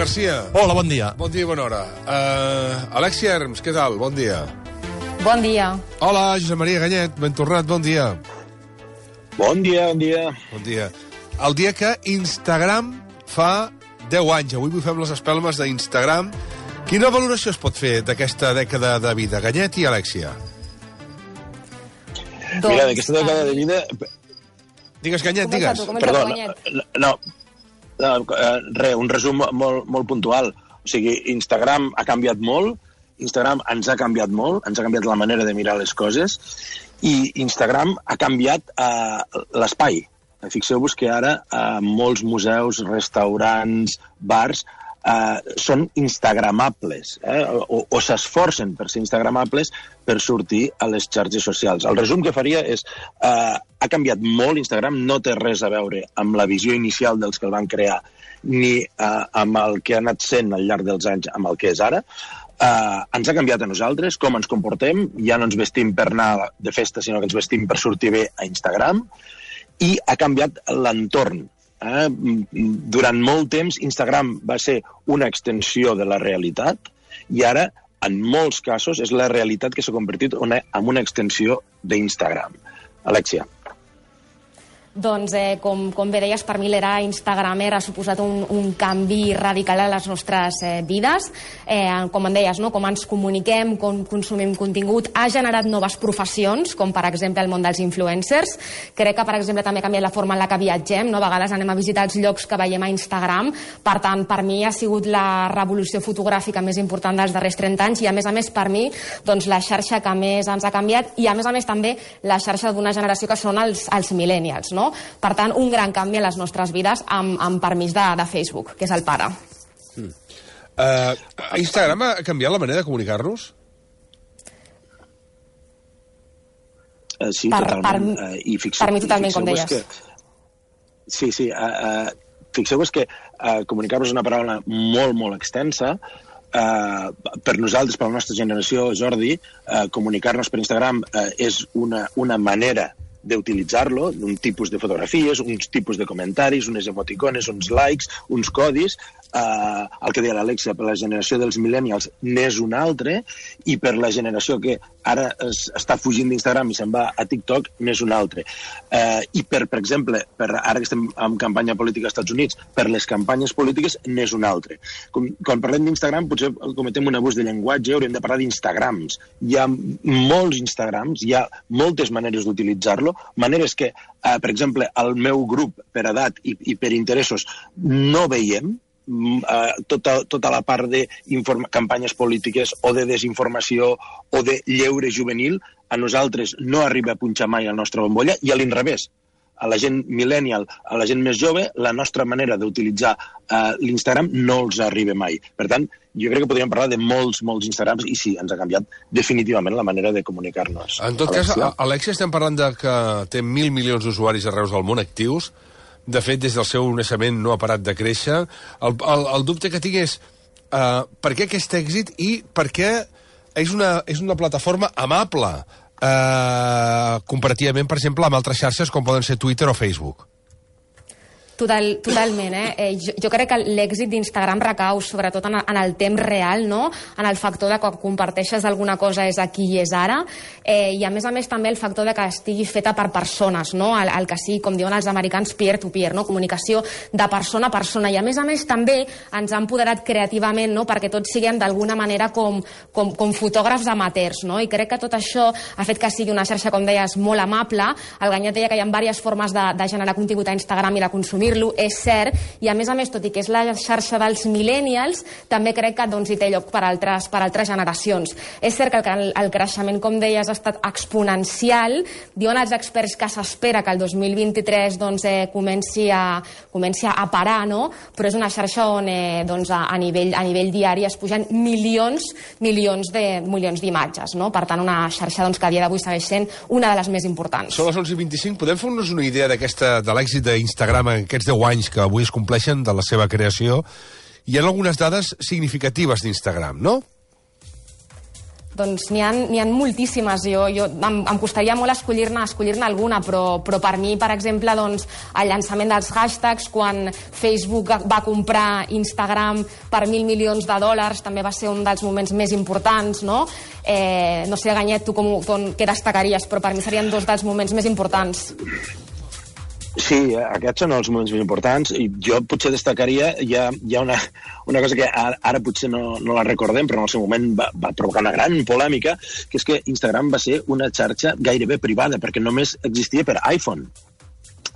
Garcia. Hola, bon dia. Bon dia i bona hora. Uh, Alexia Herms, què tal? Bon dia. Bon dia. Hola, Josep Maria Ganyet, ben tornat, bon dia. Bon dia, bon dia. Bon dia. El dia que Instagram fa 10 anys. Avui vull fem les espelmes d'Instagram. Quina valoració es pot fer d'aquesta dècada de vida? Ganyet i Alexia. Doncs, Mira, d'aquesta dècada de vida... Digues, Ganyet, Comença digues. tu, comença Perdó, tu, Ganyet. no, no, eh, res, un resum molt, molt puntual. O sigui, Instagram ha canviat molt, Instagram ens ha canviat molt, ens ha canviat la manera de mirar les coses, i Instagram ha canviat eh, l'espai. Fixeu-vos que ara eh, molts museus, restaurants, bars, eh, són instagramables, eh, o, o s'esforcen per ser instagramables per sortir a les xarxes socials. El resum que faria és, eh, ha canviat molt Instagram, no té res a veure amb la visió inicial dels que el van crear, ni eh, amb el que ha anat sent al llarg dels anys amb el que és ara, Uh, ens ha canviat a nosaltres, com ens comportem, ja no ens vestim per anar de festa, sinó que ens vestim per sortir bé a Instagram, i ha canviat l'entorn. Eh? Durant molt temps, Instagram va ser una extensió de la realitat i ara, en molts casos, és la realitat que s'ha convertit en una extensió d'Instagram. Alexia. Doncs, eh, com, com bé deies, per mi l'era Instagramer ha suposat un, un canvi radical a les nostres eh, vides. Eh, com en deies, no? com ens comuniquem, com consumim contingut, ha generat noves professions, com per exemple el món dels influencers. Crec que, per exemple, també ha canviat la forma en la que viatgem. No? A vegades anem a visitar els llocs que veiem a Instagram. Per tant, per mi ha sigut la revolució fotogràfica més important dels darrers 30 anys i, a més a més, per mi, doncs, la xarxa que més ens ha canviat i, a més a més, també la xarxa d'una generació que són els, els millennials. No? Per tant, un gran canvi en les nostres vides amb, amb permís de, de Facebook, que és el pare. Uh, Instagram ha canviat la manera de comunicar-nos? Uh, sí, Per- totalment. per- uh, i fixeu, per mi totalment, i com deies. Que, sí, sí. Uh, uh, Fixeu-vos que uh, comunicar-vos és una paraula molt, molt extensa. Uh, per nosaltres, per la nostra generació, Jordi, uh, comunicar-nos per Instagram uh, és una, una manera d'utilitzar-lo, un tipus de fotografies, uns tipus de comentaris, unes emoticones, uns likes, uns codis, eh, el que deia l'Alexia, per la generació dels millennials n'és un altre, i per la generació que ara es, està fugint d'Instagram i se'n va a TikTok n'és un altre. Eh, I per, per exemple, per, ara que estem en campanya política als Estats Units, per les campanyes polítiques n'és un altre. Com, quan parlem d'Instagram potser cometem un abús de llenguatge, hauríem de parlar d'Instagrams. Hi ha molts Instagrams, hi ha moltes maneres d'utilitzar-lo, maneres que, eh, per exemple, el meu grup per edat i, i per interessos no veiem, mm, eh, tota, tota la part de campanyes polítiques o de desinformació o de lleure juvenil, a nosaltres no arriba a punxar mai al nostre bombolla i a l'inrevés. A la gent millennial, a la gent més jove, la nostra manera d'utilitzar eh, l'Instagram no els arriba mai. Per tant, jo crec que podríem parlar de molts, molts Instagrams i sí, ens ha canviat definitivament la manera de comunicar-nos. En tot cas, Alexia? a- Alexia, estem parlant de que té mil milions d'usuaris arreu del món actius. De fet, des del seu naixement no ha parat de créixer. El, el, el dubte que tinc és uh, per què aquest èxit i per què és una, és una plataforma amable uh, comparativament, per exemple, amb altres xarxes com poden ser Twitter o Facebook. Total, totalment, eh? eh jo, jo crec que l'èxit d'Instagram recau sobretot en, en el temps real, no? En el factor de que comparteixes alguna cosa és aquí i és ara, eh, i a més a més també el factor de que estigui feta per persones, no? El, el que sí, com diuen els americans, peer-to-peer, no? Comunicació de persona a persona, i a més a més també ens ha empoderat creativament, no? Perquè tots siguem d'alguna manera com, com, com fotògrafs amateurs, no? I crec que tot això ha fet que sigui una xarxa, com deies, molt amable. El Ganyet deia que hi ha diverses formes de, de generar contingut a Instagram i de consumir consumir-lo, és cert, i a més a més, tot i que és la xarxa dels millennials, també crec que doncs, hi té lloc per altres, per altres generacions. És cert que el, el creixement, com deies, ha estat exponencial. Diuen els experts que s'espera que el 2023 doncs, eh, comenci, a, comenci a parar, no? però és una xarxa on eh, doncs, a, a, nivell, a nivell diari es pugen milions, milions de milions d'imatges. No? Per tant, una xarxa doncs, que a dia d'avui segueix sent una de les més importants. Són les 11.25. Podem fer-nos una idea de l'èxit d'Instagram en aquests 10 anys que avui es compleixen de la seva creació? Hi ha algunes dades significatives d'Instagram, no? Doncs n'hi ha, ha moltíssimes. Jo, jo, em, em costaria molt escollir-ne escollir alguna, però, però per mi, per exemple, doncs, el llançament dels hashtags, quan Facebook va comprar Instagram per mil milions de dòlars, també va ser un dels moments més importants, no? Eh, no sé, Ganyet, tu com, com, què destacaries, però per mi serien dos dels moments més importants. Sí, aquests són els moments més importants i jo potser destacaria, hi ha, hi ha una, una cosa que ara, ara potser no, no la recordem, però en el seu moment va, va provocar una gran polèmica, que és que Instagram va ser una xarxa gairebé privada, perquè només existia per iPhone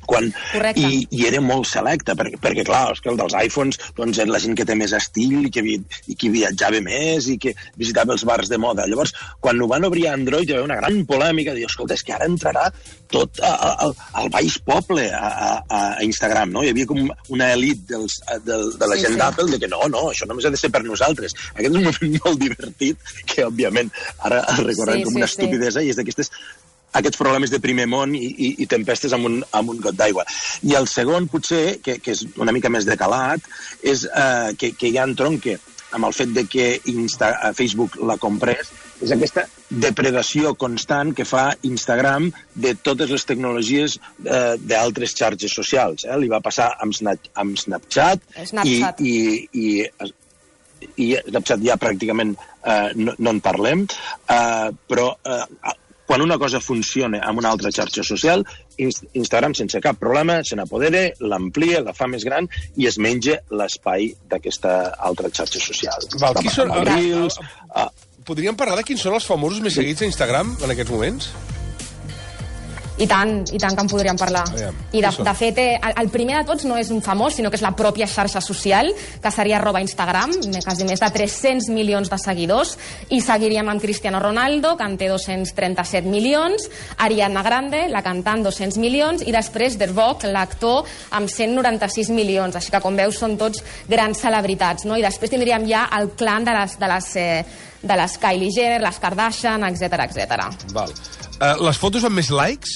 quan, i, i era molt selecta, perquè, perquè clar, és que el dels iPhones doncs, era la gent que té més estil i que, vi, i que viatjava més i que visitava els bars de moda. Llavors, quan ho van obrir a Android, hi va una gran polèmica, de dir, escolta, és que ara entrarà tot al, al baix poble a, a, a Instagram, no? Hi havia com una elit dels, de, de la sí, gent sí. d'Apple de que no, no, això només ha de ser per nosaltres. Aquest és un moment molt divertit que, òbviament, ara recordem sí, com una sí, estupidesa sí. i és d'aquestes aquests problemes de primer món i, i, i tempestes amb un, amb un got d'aigua. I el segon, potser, que, que és una mica més decalat, és eh, que, que ja entronque amb el fet de que Insta, eh, Facebook la comprés, és aquesta depredació constant que fa Instagram de totes les tecnologies eh, d'altres xarxes socials. Eh? Li va passar amb, Snap, amb Snapchat, Snapchat. i, i, i, i Snapchat ja pràcticament eh, no, no en parlem, eh, però eh, quan una cosa funciona amb una altra xarxa social, Instagram sense cap problema se n'apodera, l'amplia, la fa més gran i es menja l'espai d'aquesta altra xarxa social. Val, qui són, Reels, uh, podríem parlar de quins són els famosos més seguits a Instagram en aquests moments? I tant, i tant que en podríem parlar. I de, de fet, eh, el primer de tots no és un famós, sinó que és la pròpia xarxa social, que seria arroba Instagram, quasi més de 300 milions de seguidors, i seguiríem amb Cristiano Ronaldo, que en té 237 milions, Ariana Grande, la cantant, 200 milions, i després The Rock, l'actor, amb 196 milions. Així que, com veus, són tots grans celebritats. No? I després tindríem ja el clan de les, de les, eh, de les Kylie Jenner, les Kardashian, etc etc. Val. Uh, les fotos amb més likes?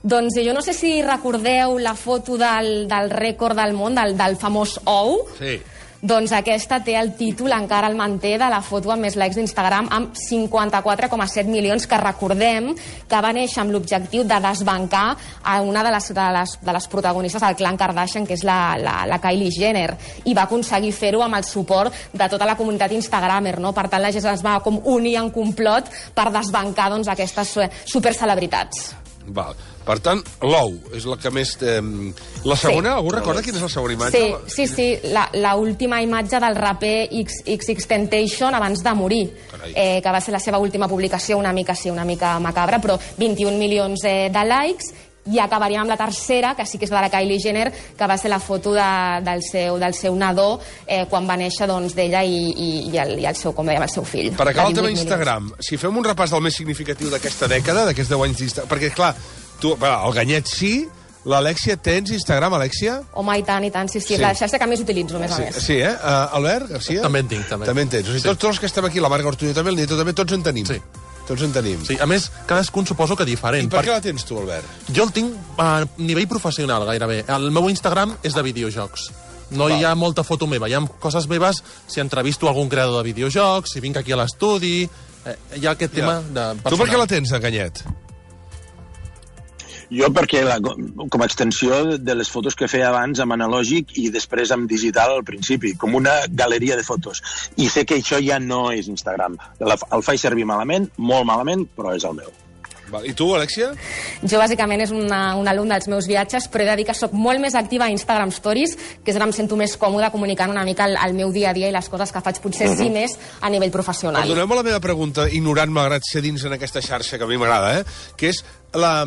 Doncs jo no sé si recordeu la foto del, del rècord del món, del, del famós OU. Sí. Doncs aquesta té el títol, encara el manté, de la foto amb més likes d'Instagram, amb 54,7 milions, que recordem que va néixer amb l'objectiu de desbancar a una de les, de, les, de les protagonistes del clan Kardashian, que és la, la, la Kylie Jenner, i va aconseguir fer-ho amb el suport de tota la comunitat Instagramer, no? Per tant, la gent es va com unir en complot per desbancar doncs, aquestes supercelebritats. Val. Per tant, l'ou és la que més... Eh, la segona, sí. algú recorda quina és la segona imatge? Sí, sí, sí, la, última imatge del raper XX Temptation abans de morir, eh, que va ser la seva última publicació, una mica, sí, una mica macabra, però 21 milions eh, de likes, i acabaríem amb la tercera, que sí que és de la Kylie Jenner, que va ser la foto de, del, seu, del seu nadó eh, quan va néixer doncs, d'ella i, i, i, el, i el seu, com dèiem, el seu fill. Per acabar el tema Instagram, si fem un repàs del més significatiu d'aquesta dècada, d'aquests 10 anys d'Instagram, perquè, clar, tu, el Ganyet sí, L'Alexia, tens Instagram, Alexia? Home, i tant, i tant, sí, sí, sí. la xarxa que més utilitzo, més sí, a més. Sí, eh? Uh, Albert Garcia? També en tinc, també. També en tens. O sigui, sí. tots, tots els que estem aquí, la Marga Ortuño també, el Nieto també, tots en tenim. Sí. Tots en tenim. Sí, a més, cadascun suposo que diferent. I per, per... què la tens tu, Albert? Jo el tinc a nivell professional, gairebé. El meu Instagram és de videojocs. No Val. hi ha molta foto meva, hi ha coses meves si entrevisto algun creador de videojocs, si vinc aquí a l'estudi... Eh, hi ha aquest ja. tema de personal. Tu per què la tens, Canyet? Jo perquè la, com a extensió de les fotos que feia abans amb analògic i després amb digital al principi, com una galeria de fotos. I sé que això ja no és Instagram. El faig servir malament, molt malament, però és el meu. I tu, Alexia? Jo, bàsicament, és una, un alumne dels meus viatges, però he de dir que sóc molt més activa a Instagram Stories, que és on em sento més còmoda comunicant una mica el, el meu dia a dia i les coses que faig potser uh -huh. sí més a nivell professional. Perdoneu-me la meva pregunta, ignorant, malgrat ser dins en aquesta xarxa, que a mi m'agrada, eh? que és la,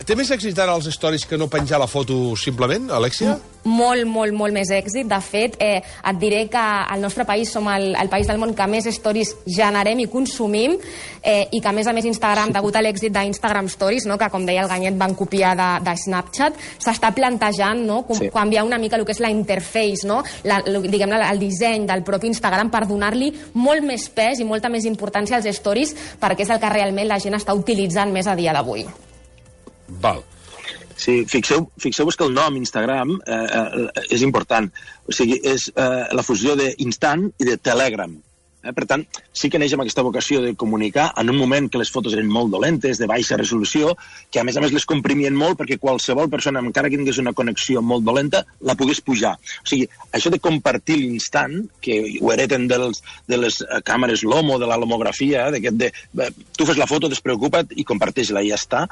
Té més èxit ara els stories que no penjar la foto simplement, Alexia? Molt, molt, molt més èxit. De fet, eh, et diré que al nostre país som el, el país del món que més stories generem i consumim eh, i que, a més a més, Instagram, degut a l'èxit d'Instagram Stories, no, que, com deia el Ganyet, van copiar de, de Snapchat, s'està plantejant no, com, sí. canviar una mica el que és la interface, no, la, diguem el disseny del propi Instagram per donar-li molt més pes i molta més importància als stories perquè és el que realment la gent està utilitzant més a dia d'avui. Val. Sí, fixeu-vos fixeu que el nom Instagram eh, eh, és important. O sigui, és eh, la fusió d'instant i de Telegram. Eh? Per tant, sí que neix amb aquesta vocació de comunicar en un moment que les fotos eren molt dolentes, de baixa resolució, que a més a més les comprimien molt perquè qualsevol persona, encara que tingués una connexió molt dolenta, la pogués pujar. O sigui, això de compartir l'instant, que ho hereten dels, de les eh, càmeres LOMO, de la lomografia, eh, de, de, tu fes la foto, despreocupa't i comparteix-la i ja està,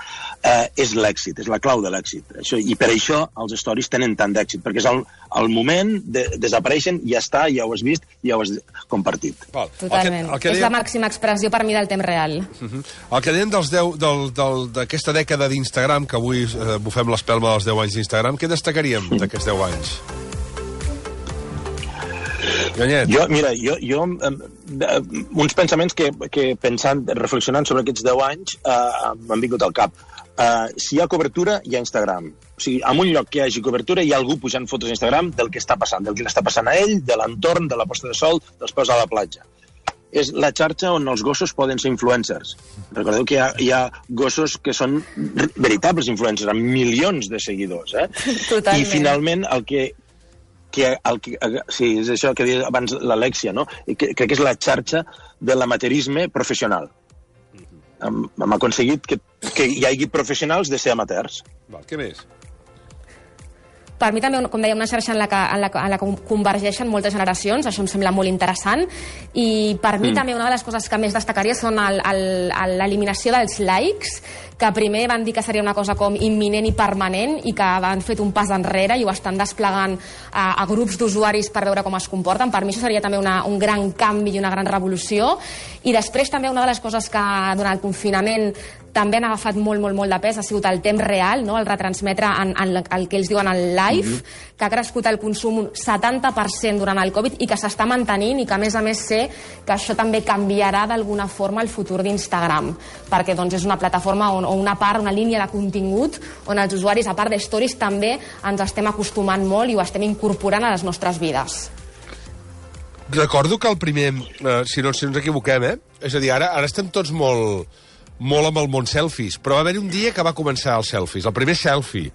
eh, és l'èxit, és la clau de l'èxit. Això, I per això els stories tenen tant d'èxit, perquè és el, el moment, de, desapareixen, ja està, ja ho has vist, ja ho has compartit. Val. Totalment. El que, el que És la màxima expressió per mi del temps real. Uh -huh. El que dèiem dels 10 del- del- d'aquesta dècada d'Instagram, que avui eh, bufem l'espelma dels 10 anys d'Instagram, què destacaríem d'aquests 10 anys? Ganyet. Jo, mira, jo, jo eh, uns pensaments que, que pensant, reflexionant sobre aquests 10 anys, eh, m'han vingut al cap. Eh, si hi ha cobertura, hi ha Instagram. O sigui, en un lloc que hi hagi cobertura, hi ha algú pujant fotos a Instagram del que està passant, del que està passant a ell, de l'entorn, de la posta de sol, dels peus a la platja. És la xarxa on els gossos poden ser influencers. Recordeu que hi ha, hi ha gossos que són veritables influencers, amb milions de seguidors. Eh? Totalment. I finalment el que que, el que, sí, és això que deia abans l'Alexia, no? I que, crec que és la xarxa de l'amateurisme professional. Hem, hem aconseguit que, que hi hagi professionals de ser amateurs. Val, què més? Per mi també, com deia, una xarxa en la, que, en, la, en la que convergeixen moltes generacions, això em sembla molt interessant, i per mi mm. també una de les coses que més destacaria són el- el- el- l'eliminació dels likes, que primer van dir que seria una cosa com imminent i permanent i que han fet un pas enrere i ho estan desplegant a, a grups d'usuaris per veure com es comporten. Per mi això seria també una, un gran canvi i una gran revolució. I després també una de les coses que durant el confinament també han agafat molt, molt, molt de pes ha sigut el temps real, no? el retransmetre en, en el que ells diuen el live, mm -hmm. que ha crescut el consum un 70% durant el Covid i que s'està mantenint i que a més a més sé que això també canviarà d'alguna forma el futur d'Instagram, perquè doncs, és una plataforma on, o una part, una línia de contingut on els usuaris, a part de stories, també ens estem acostumant molt i ho estem incorporant a les nostres vides. Recordo que el primer, eh, si no si no ens equivoquem, eh? És a dir, ara, ara estem tots molt, molt amb el món selfies, però va haver un dia que va començar els selfies, el primer selfie.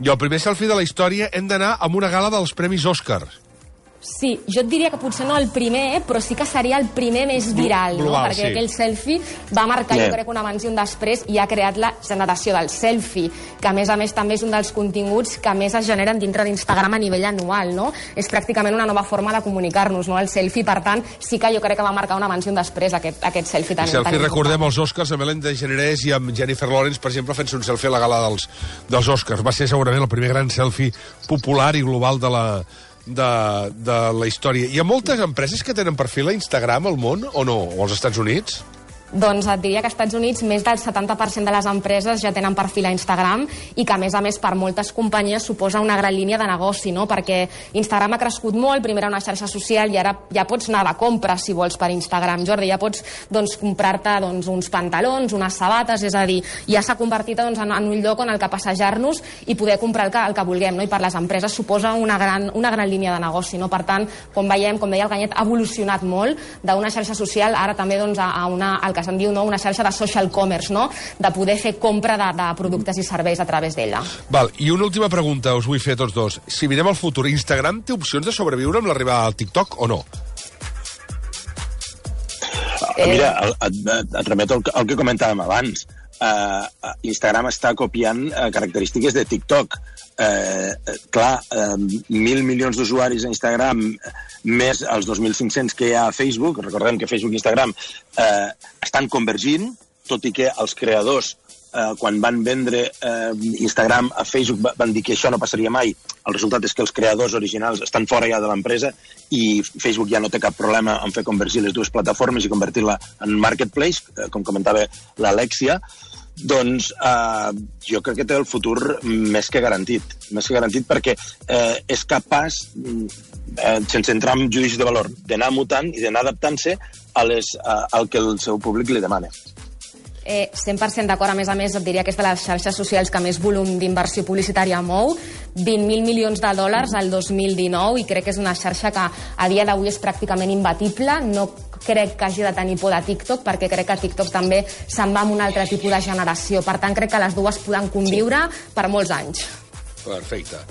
I el primer selfie de la història hem d'anar amb una gala dels Premis Òscar. Sí, jo et diria que potser no el primer, però sí que seria el primer més viral, no? global, perquè sí. aquell selfie va marcar, Yeah. jo crec, un abans i un després i ha creat la generació del selfie, que a més a més també és un dels continguts que més es generen dintre d'Instagram a nivell anual, no? És pràcticament una nova forma de comunicar-nos, no? El selfie, per tant, sí que jo crec que va marcar un abans i un després, aquest, aquest selfie tan, El selfie, tan recordem els Oscars amb Ellen DeGeneres i amb Jennifer Lawrence, per exemple, fent-se un selfie a la gala dels, dels Oscars. Va ser segurament el primer gran selfie popular i global de la, de, de la història. Hi ha moltes empreses que tenen perfil a Instagram al món, o no? O als Estats Units? Doncs et diria que als Estats Units més del 70% de les empreses ja tenen perfil a Instagram i que, a més a més, per moltes companyies suposa una gran línia de negoci, no? perquè Instagram ha crescut molt, primer era una xarxa social i ara ja pots anar de compra, si vols, per Instagram, Jordi, ja pots doncs, comprar-te doncs, uns pantalons, unes sabates, és a dir, ja s'ha convertit doncs, en, en un lloc on el que passejar-nos i poder comprar el que, el que vulguem, no? i per les empreses suposa una gran, una gran línia de negoci. No? Per tant, com veiem, com deia el Ganyet, ha evolucionat molt d'una xarxa social ara també doncs, a, a una, al que se'n diu no? una xarxa de social commerce, no? de poder fer compra de, de productes i serveis a través d'ella. Val, i una última pregunta us vull fer a tots dos. Si mirem al futur, Instagram té opcions de sobreviure amb l'arribada al TikTok o no? Eh... Mira, el, et, et remeto al, que- al que comentàvem abans. Uh, Instagram està copiant uh, característiques de TikTok. Uh, clar, uh, mil milions d'usuaris a Instagram, més els 2.500 que hi ha a Facebook, recordem que Facebook i Instagram uh, estan convergint, tot i que els creadors eh, quan van vendre eh, Instagram a Facebook va- van dir que això no passaria mai. El resultat és que els creadors originals estan fora ja de l'empresa i Facebook ja no té cap problema en fer convergir les dues plataformes i convertir-la en marketplace, eh, com comentava l'Alexia, doncs eh, jo crec que té el futur més que garantit. Més que garantit perquè eh, és capaç, mm, eh, sense entrar en judicis de valor, d'anar mutant i d'anar adaptant-se a les, a, al que el seu públic li demana. Eh, 100% d'acord, a més a més, et diria que és de les xarxes socials que més volum d'inversió publicitària mou, 20.000 milions de dòlars al 2019, i crec que és una xarxa que a dia d'avui és pràcticament imbatible, no crec que hagi de tenir por de TikTok, perquè crec que TikTok també se'n va amb un altre tipus de generació. Per tant, crec que les dues poden conviure per molts anys. Perfecte.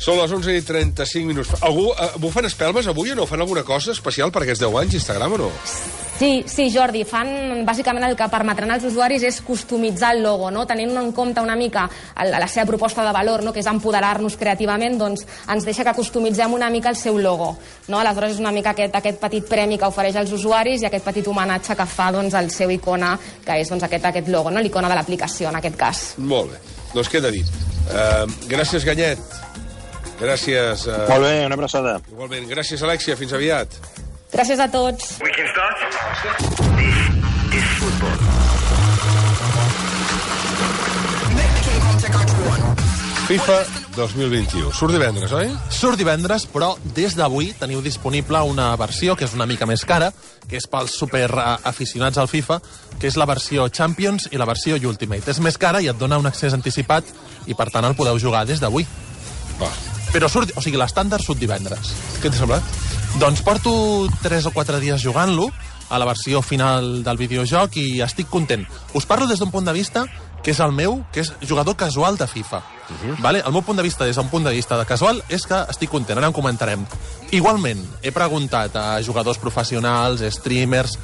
Són les 11 i 35 minuts. Algú, eh, bufen espelmes avui o no? Fan alguna cosa especial per aquests 10 anys Instagram o no? Sí, sí, Jordi, fan bàsicament el que permetran als usuaris és customitzar el logo, no? tenint en compte una mica el, la seva proposta de valor, no? que és empoderar-nos creativament, doncs ens deixa que customitzem una mica el seu logo. No? Aleshores és una mica aquest, aquest petit premi que ofereix als usuaris i aquest petit homenatge que fa doncs, el seu icona, que és doncs, aquest, aquest logo, no? l'icona de l'aplicació en aquest cas. Molt bé. Doncs queda dit. Uh, gràcies, Ganyet. Gràcies. Uh, Molt bé, una abraçada. igualment. Gràcies, Alexia. Fins aviat. Gràcies a tots. We can start. This is football. FIFA 2021. Surt divendres, oi? Surt divendres, però des d'avui teniu disponible una versió que és una mica més cara, que és pels super aficionats al FIFA, que és la versió Champions i la versió Ultimate. És més cara i et dona un accés anticipat i, per tant, el podeu jugar des d'avui. Va. Però surt, o sigui, l'estàndard surt divendres. Què t'ha semblat? Doncs porto 3 o 4 dies jugant-lo a la versió final del videojoc i estic content. Us parlo des d'un punt de vista que és el meu, que és jugador casual de FIFA. Uh -huh. vale? El meu punt de vista, des d'un punt de vista de casual, és que estic content, ara en comentarem. Igualment, he preguntat a jugadors professionals, streamers,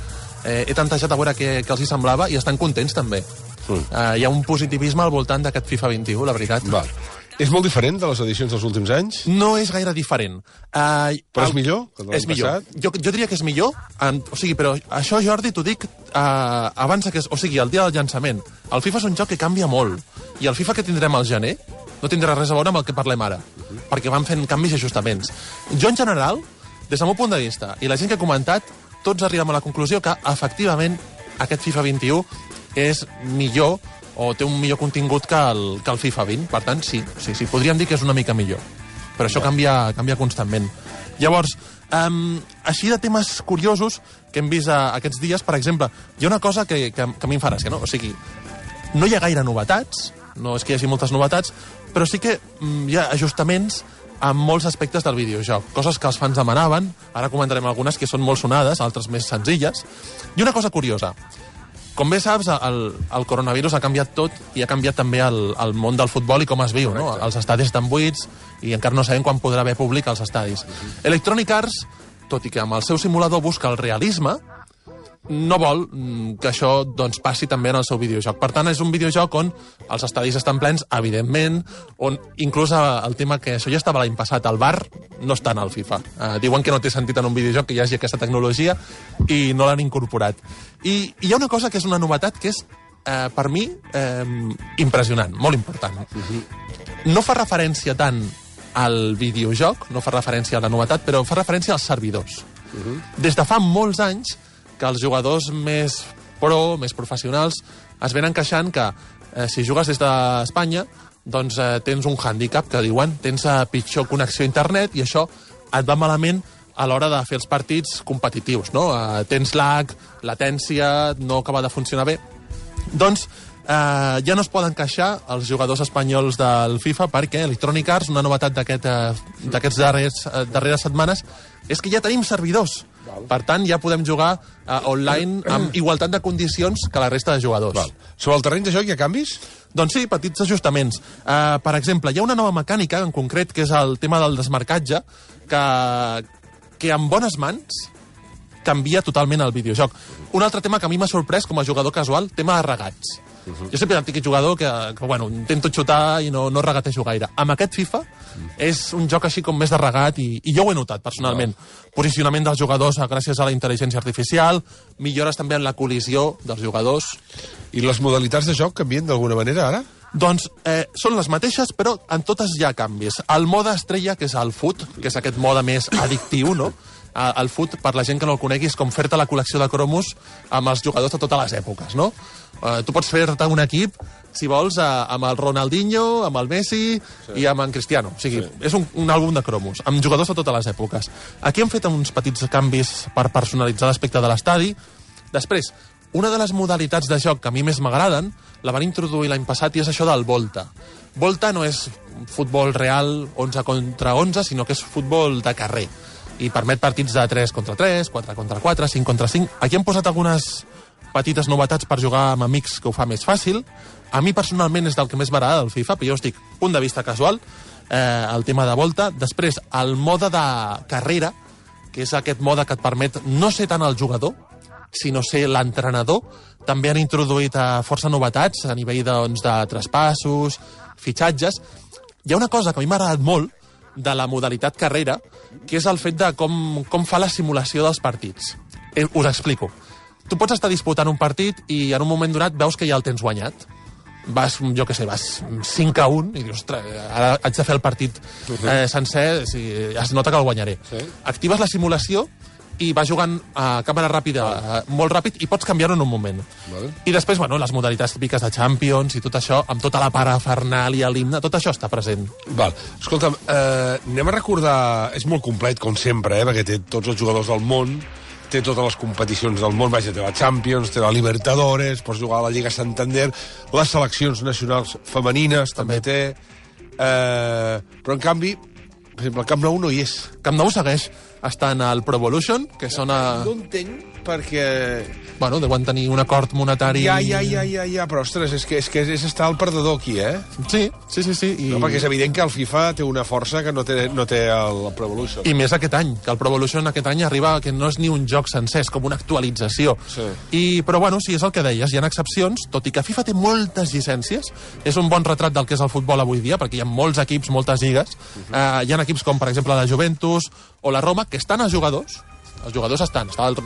eh, he tantejat a veure què, què els hi semblava i estan contents també. Mm. Eh, hi ha un positivisme al voltant d'aquest FIFA 21, la veritat. Val. És molt diferent de les edicions dels últims anys? No és gaire diferent. Uh, Però és millor que l'any millor. passat? Jo, jo diria que és millor. En, o sigui, però això, Jordi, t'ho dic uh, abans que... O sigui, el dia del llançament. El FIFA és un joc que canvia molt. I el FIFA que tindrem al gener no tindrà res a veure amb el que parlem ara. Perquè van fent canvis i ajustaments. Jo, en general, des del meu punt de vista, i la gent que ha comentat, tots arribem a la conclusió que, efectivament, aquest FIFA 21 és millor o té un millor contingut que el, que el FIFA 20. Per tant, sí, sí, sí, podríem dir que és una mica millor. Però això canvia, canvia constantment. Llavors, um, així de temes curiosos que hem vist a, aquests dies, per exemple, hi ha una cosa que, que, que a mi em fa gràcia, no? O sigui, no hi ha gaire novetats, no és que hi hagi moltes novetats, però sí que mm, hi ha ajustaments en molts aspectes del videojoc. Coses que els fans demanaven, ara comentarem algunes que són molt sonades, altres més senzilles. I una cosa curiosa, com bé saps, el, el coronavirus ha canviat tot i ha canviat també el, el món del futbol i com es viu, no? Els estadis estan buits i encara no sabem quan podrà haver públic als estadis. Electronic Arts, tot i que amb el seu simulador busca el realisme, no vol mm, que això doncs, passi també en el seu videojoc. Per tant, és un videojoc on els estadis estan plens, evidentment, on inclús eh, el tema que això ja estava l'any passat, el bar no està en el FIFA. Uh, diuen que no té sentit en un videojoc que hi hagi aquesta tecnologia i no l'han incorporat. I, I hi ha una cosa que és una novetat que és, eh, per mi, eh, impressionant, molt important. No fa referència tant al videojoc, no fa referència a la novetat, però fa referència als servidors. Des de fa molts anys que els jugadors més pro, més professionals, es venen queixant que eh, si jugues des d'Espanya doncs eh, tens un hàndicap que diuen tens eh, pitjor connexió a internet i això et va malament a l'hora de fer els partits competitius, no? Eh, tens lag, latència, no acaba de funcionar bé. Doncs eh, ja no es poden queixar els jugadors espanyols del FIFA perquè Electronic Arts, una novetat eh, d'aquests darrers, eh, darreres setmanes, és que ja tenim servidors. Per tant, ja podem jugar eh, online amb igualtat de condicions que la resta de jugadors. Val. Sobre el terreny de joc hi ha canvis? Doncs sí, petits ajustaments. Uh, per exemple, hi ha una nova mecànica, en concret, que és el tema del desmarcatge, que, que amb bones mans canvia totalment el videojoc. Un altre tema que a mi m'ha sorprès com a jugador casual, tema de regats. Uh -huh. Jo sempre he típic jugador que, que bueno, intento xutar i no, no regatejo gaire. Amb aquest FIFA és un joc així com més de regat i, i jo ho he notat personalment. Posicionament dels jugadors eh, gràcies a la intel·ligència artificial, millores també en la col·lisió dels jugadors, I les modalitats de joc canvien d'alguna manera, ara? doncs eh, són les mateixes, però en totes hi ha canvis. El mode estrella, que és el foot, que és aquest mode més addictiu, no? El foot, per la gent que no el conegui, és com fer-te la col·lecció de cromos amb els jugadors de totes les èpoques, no? Eh, tu pots fer-te un equip, si vols, eh, amb el Ronaldinho, amb el Messi sí. i amb en Cristiano. O sigui, sí. és un, un àlbum de cromos, amb jugadors de totes les èpoques. Aquí hem fet uns petits canvis per personalitzar l'aspecte de l'estadi. Després, una de les modalitats de joc que a mi més m'agraden la van introduir l'any passat i és això del Volta. Volta no és futbol real 11 contra 11, sinó que és futbol de carrer i permet partits de 3 contra 3, 4 contra 4, 5 contra 5. Aquí hem posat algunes petites novetats per jugar amb amics que ho fa més fàcil. A mi personalment és del que més m'agrada del FIFA, però jo estic punt de vista casual. eh, el tema de volta. Després, el mode de carrera, que és aquest mode que et permet no ser tant el jugador, sinó ser l'entrenador. També han introduït eh, força novetats a nivell doncs, de traspassos, fitxatges. Hi ha una cosa que a mi m'ha agradat molt de la modalitat carrera, que és el fet de com, com fa la simulació dels partits. Eh, us explico. Tu pots estar disputant un partit i en un moment donat veus que ja el tens guanyat. Vas, jo què sé, vas 5 a 1 i dius, ostres, ara haig de fer el partit eh, sencer, si, es nota que el guanyaré. Sí. Actives la simulació i vas jugant a càmera ràpida, eh, molt ràpid, i pots canviar-ho en un moment. Vale. I després, bueno, les modalitats típiques de Champions i tot això, amb tota la parafernàlia, l'himne, tot això està present. Val. Escolta'm, eh, anem a recordar... És molt complet, com sempre, eh, perquè té tots els jugadors del món, té totes les competicions del món, vaja, té la Champions, té la Libertadores, pots jugar a la Lliga Santander, les seleccions nacionals femenines també, té... Eh, però, en canvi, per exemple, el Camp Nou no hi és. Camp Nou segueix estant al Pro Evolution, que són a... No entenc perquè... Bueno, deuen tenir un acord monetari... Ja, ja, ja, ja, ja, però, ostres, és que és, que és estar el perdedor aquí, eh? Sí, sí, sí, sí. I... No, perquè és evident que el FIFA té una força que no té, no té el Pro Evolution. I més aquest any, que el Pro Evolution aquest any arriba que no és ni un joc sencer, és com una actualització. Sí. I, però bueno, sí, és el que deies, hi ha excepcions, tot i que FIFA té moltes llicències, és un bon retrat del que és el futbol avui dia, perquè hi ha molts equips, moltes lligues, uh -huh. uh, hi ha equips com, per exemple, la Juventus o la Roma, que estan els jugadors, els jugadors estan, està el,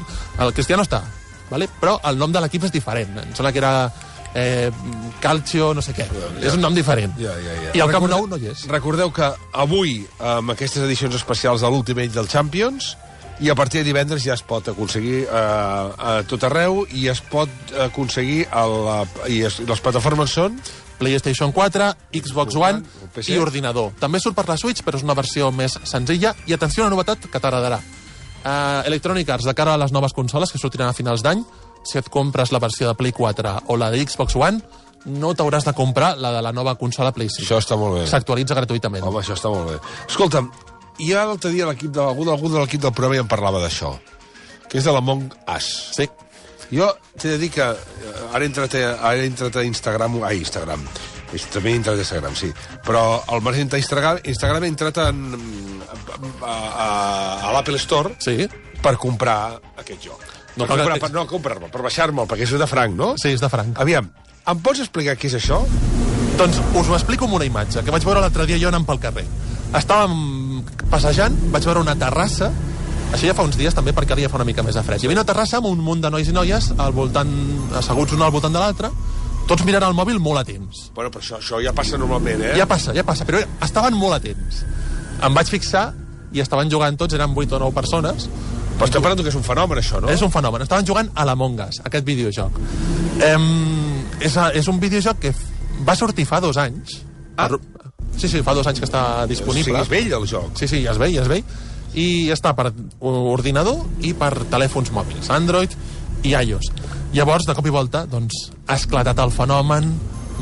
el Cristiano està, vale? però el nom de l'equip és diferent, em sembla que era eh, Calcio, no sé què, Ja. és un nom diferent. Ja, ja, ja. I el Camp Nou no hi és. Recordeu que avui, amb aquestes edicions especials de l'Ultimate del Champions, i a partir de divendres ja es pot aconseguir eh, a tot arreu i es pot aconseguir a la, i es, les plataformes són PlayStation 4, Xbox One i ordinador. També surt per la Switch, però és una versió més senzilla. I atenció a una novetat que t'agradarà. Uh, Electronic Arts, de cara a les noves consoles que sortiran a finals d'any, si et compres la versió de Play 4 o la de Xbox One, no t'hauràs de comprar la de la nova consola PlayStation. Això està molt bé. S'actualitza gratuïtament. Home, això està molt bé. Escolta'm, i ara l'altre dia l'equip de, algú, algú de l'equip del programa ja em parlava d'això, que és de l'Among Us. Sí. Jo t'he de dir que eh, ara entrat a, ara entrat a Instagram, ai, Instagram, també he entrat a Instagram, sí, però al marge d'Instagram, Instagram he entrat en, a, a, a l'Apple Store Sí. per comprar aquest joc. No, per comprar, per, no comprar-me, per baixar-me'l, perquè és de franc, no? Sí, és de franc. Aviam, em pots explicar què és això? Doncs us ho explico amb una imatge que vaig veure l'altre dia jo anant pel carrer. Estàvem passejant, vaig veure una terrassa, això ja fa uns dies també perquè ja fa una mica més de fred. Hi havia una terrassa amb un munt de nois i noies al voltant, asseguts un al voltant de l'altre, tots mirant el mòbil molt atents. Bueno, però això, això ja passa normalment, eh? Ja passa, ja passa, però estaven molt atents. Em vaig fixar i estaven jugant tots, eren 8 o 9 persones, Però estem parlant que és un fenomen, això, no? és un fenomen. Estaven jugant a l'Among Us, aquest videojoc. Em, és, a- és un videojoc que va sortir fa dos anys. Ah. Per- Sí, sí, fa dos anys que està O disponible. sigui, és vell, el joc. Sí, sí, es veu, ja es veu. I està per ordinador i per telèfons mòbils, Android i iOS. Llavors, de cop i volta, doncs, ha esclatat el fenomen,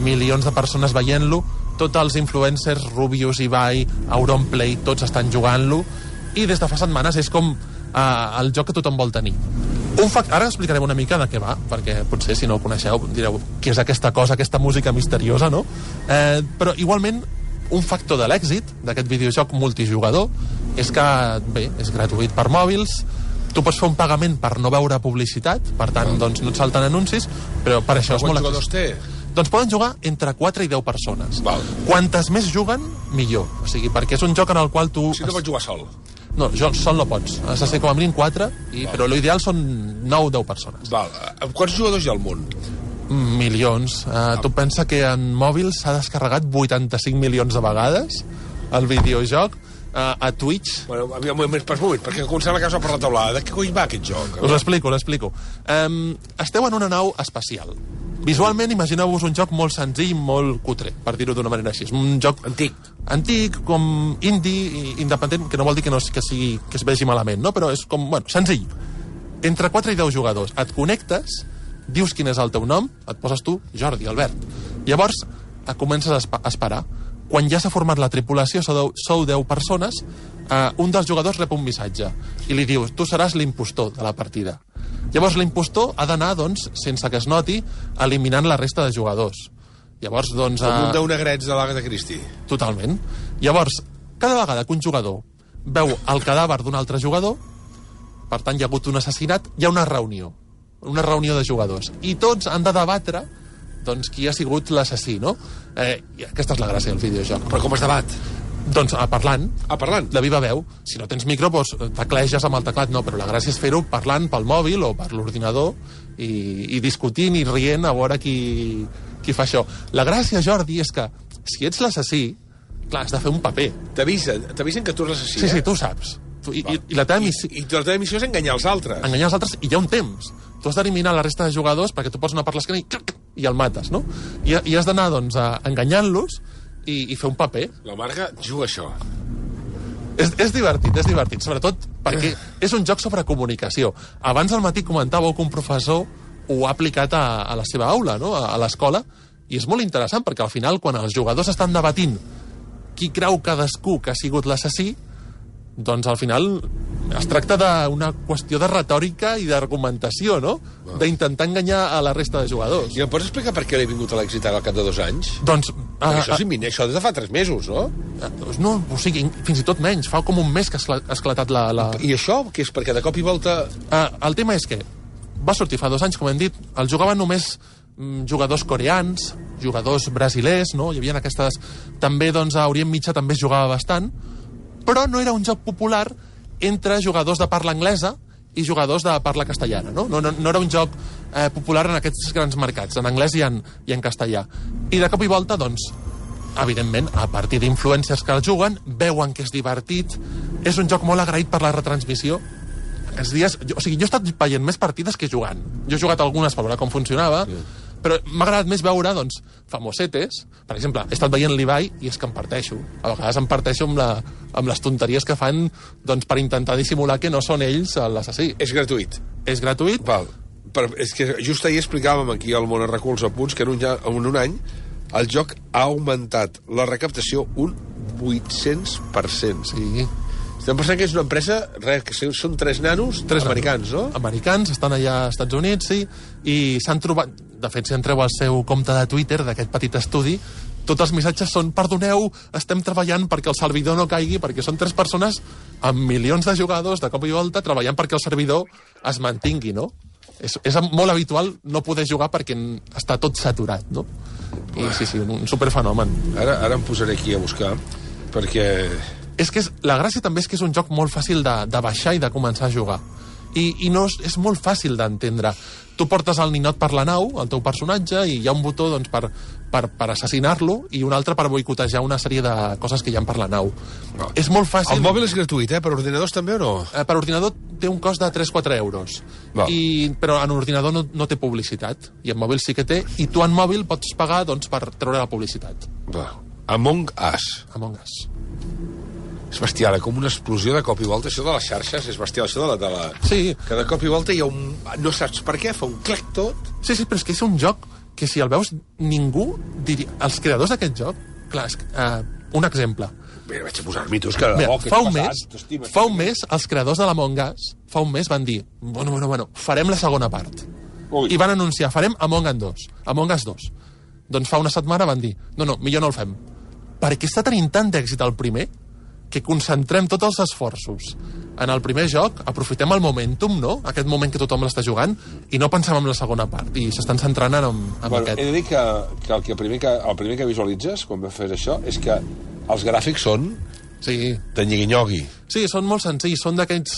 milions de persones veient-lo, tots els influencers, Rubius, Ibai, Auronplay, tots estan jugant-lo, i des de fa setmanes és com eh, el joc que tothom vol tenir. Un fact... Ara explicarem una mica de què va, perquè potser si no ho coneixeu direu què és aquesta cosa, aquesta música misteriosa, no? Eh, però igualment un factor de l'èxit d'aquest videojoc multijugador és que, bé, és gratuït per mòbils, tu pots fer un pagament per no veure publicitat, per tant, doncs no et salten anuncis, però per això és Quants molt... jugadors té? Doncs poden jugar entre 4 i 10 persones. Val. Quantes més juguen, millor. O sigui, perquè és un joc en el qual tu... Si no pots jugar sol. No, jo sol no pots. Has de ser com a mínim 4, i, però l'ideal són 9 o 10 persones. Val. Quants jugadors hi ha al món? Milions. Uh, tu pensa que en mòbils s'ha descarregat 85 milions de vegades el videojoc uh, a Twitch. Bueno, aviam, un moment, pas moment, perquè començant la casa per la taulada. De què cony va aquest joc? Us l'explico, l'explico. Um, esteu en una nau espacial. Visualment, imagineu-vos un joc molt senzill, molt cutre, per dir-ho d'una manera així. És un joc Antic. antic, com indie, independent, que no vol dir que, no, que, sigui, que es vegi malament, no? però és com, bueno, senzill. Entre 4 i 10 jugadors. Et connectes, dius quin és el teu nom, et poses tu, Jordi, Albert. Llavors, et comences a, espa- a esperar. Quan ja s'ha format la tripulació, sou 10, sou 10 persones, eh, un dels jugadors rep un missatge i li dius, tu seràs l'impostor de la partida. Llavors l'impostor ha d'anar, doncs, sense que es noti, eliminant la resta de jugadors. Llavors, doncs... Com un eh, de negrets de l'Agatha Christie. Totalment. Llavors, cada vegada que un jugador veu el cadàver d'un altre jugador, per tant, hi ha hagut un assassinat, hi ha una reunió. Una reunió de jugadors. I tots han de debatre doncs, qui ha sigut l'assassí, no? Eh, aquesta és la gràcia del videojoc. Però com es debat? Doncs ah, parlant, Ah, parlant. de viva veu. Si no tens micro, doncs tecleges amb el teclat, no, però la gràcia és fer-ho parlant pel mòbil o per l'ordinador i, i discutint i rient a veure qui, qui fa això. La gràcia, Jordi, és que si ets l'assassí, clar, has de fer un paper. T'avisen, t'avisen que tu eres l'assassí, Sí, sí, eh? tu ho saps. Tu, i, i, I la teva missió... I, I la teva missió és enganyar els altres. enganyar els altres i hi ha un temps. Tu has d'eliminar la resta de jugadors perquè tu pots anar per l'esquena i, i el mates, no? I, i has d'anar, doncs, enganyant-los i, i fer un paper. La Marga juga això. És, és divertit, és divertit, sobretot perquè és un joc sobre comunicació. Abans al matí comentàveu que un professor ho ha aplicat a, a la seva aula, no? a, a l'escola, i és molt interessant perquè al final, quan els jugadors estan debatint qui creu cadascú que ha sigut l'assassí, doncs al final es tracta d'una qüestió de retòrica i d'argumentació, no? D'intentar enganyar a la resta de jugadors. I em pots explicar per què l'he vingut a l'èxit al cap de dos anys? Doncs... Eh, això és imminent, això des de fa tres mesos, no? eh, doncs no, o sigui, fins i tot menys. Fa com un mes que ha escla- ha esclatat la, la, I això, que és perquè de cop i volta... Uh, el tema és que va sortir fa dos anys, com hem dit, el jugaven només mm, jugadors coreans, jugadors brasilers, no? Hi havia aquestes... També, doncs, a Orient Mitjà també es jugava bastant, però no era un joc popular entre jugadors de parla anglesa i jugadors de parla castellana, no? No, no, no era un joc eh, popular en aquests grans mercats, en anglès i en, i en castellà. I de cop i volta, doncs, evidentment, a partir d'influències que el juguen, veuen que és divertit, és un joc molt agraït per la retransmissió, aquests dies... Jo, o sigui, jo he estat veient més partides que jugant. Jo he jugat algunes per veure com funcionava, sí. Però m'ha agradat més veure, doncs, famosetes. Per exemple, he estat veient l'Ibai i és que em parteixo. A vegades em parteixo amb, la, amb les tonteries que fan doncs, per intentar dissimular que no són ells l'assassí. És gratuït. És gratuït, Val. Per, és que just ahir explicàvem aquí al Món Reculls a punts que en un, en un any el joc ha augmentat la recaptació un 800%. sí. Estem pensant que és una empresa, res, que són tres nanos, tres americans, no? Americans, estan allà als Estats Units, sí, i s'han trobat... De fet, si entreu al seu compte de Twitter d'aquest petit estudi, tots els missatges són perdoneu, estem treballant perquè el servidor no caigui, perquè són tres persones amb milions de jugadors de cop i volta treballant perquè el servidor es mantingui, no? És, és molt habitual no poder jugar perquè està tot saturat, no? I sí, sí, un superfenomen. Ara, ara em posaré aquí a buscar, perquè... és que és, la gràcia també és que és un joc molt fàcil de, de baixar i de començar a jugar. I, i no és, és molt fàcil d'entendre. Tu portes el ninot per la nau, el teu personatge, i hi ha un botó doncs, per, per, per assassinar-lo i un altre per boicotejar una sèrie de coses que hi ha per la nau. No. És molt fàcil... El mòbil és gratuït, eh? Per ordinadors també o no? Eh, per ordinador té un cost de 3-4 euros. Val. I, però en ordinador no, no té publicitat. I en mòbil sí que té. I tu en mòbil pots pagar doncs, per treure la publicitat. Va. Among Us. Among Us. És bestial, eh? com una explosió de cop i volta. Això de les xarxes és bestial, això de la... De la... Sí. Que de cop i volta hi ha un... No saps per què, fa un clec tot. Sí, sí, però és que és un joc que si el veus ningú diria... Els creadors d'aquest joc, clar, és, uh, un exemple. Mira, vaig a posar-m'hi tu, és que... Mira, oh, què fa un mes, fa un mes, els creadors de l'Among Us, fa un mes van dir, bueno, bueno, bueno, farem la segona part. Ui. I van anunciar, farem Among Us 2. Among Us 2. Doncs fa una setmana van dir, no, no, millor no el fem. Perquè està tenint tant d'èxit el primer que concentrem tots els esforços en el primer joc, aprofitem el momentum, no? Aquest moment que tothom l'està jugant, i no pensem en la segona part, i s'estan centrant en, en Bueno, aquest. he de dir que, que, el, que primer que el primer que visualitzes quan fes això és que els gràfics són Sí, de nyigui-nyogui. Sí, són molt senzills, són d'aquells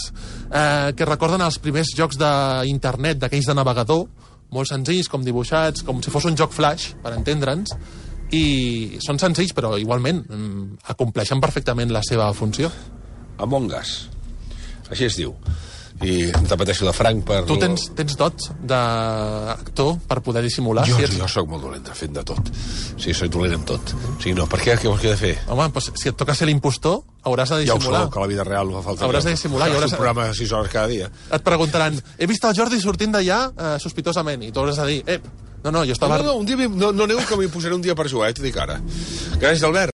eh, que recorden els primers jocs d'internet, d'aquells de navegador, molt senzills, com dibuixats, com si fos un joc flash, per entendre'ns, i són senzills, però igualment mm, acompleixen perfectament la seva funció. Among Us. Així es diu. I em repeteixo de franc per... Tu tens, tens dots d'actor per poder dissimular? Jo, si ets... jo sóc molt dolent fent de tot. Sí, soc dolent amb tot. O sigui, no, per què? Què vols que he de fer? Home, doncs, si et toca ser l'impostor, hauràs de Ja ho dissimular. sóc, a la vida real no fa falta. Hauràs que- de dissimular i hauràs- un programa de 6 hores cada dia. Et preguntaran, he vist el Jordi sortint d'allà eh, sospitosament, i tu hauràs de dir, ep, no, no, jo estava... no, no, un dia, no, no aneu que m'hi posaré un dia per jugar, eh, t'ho dic ara. Gràcies, Albert.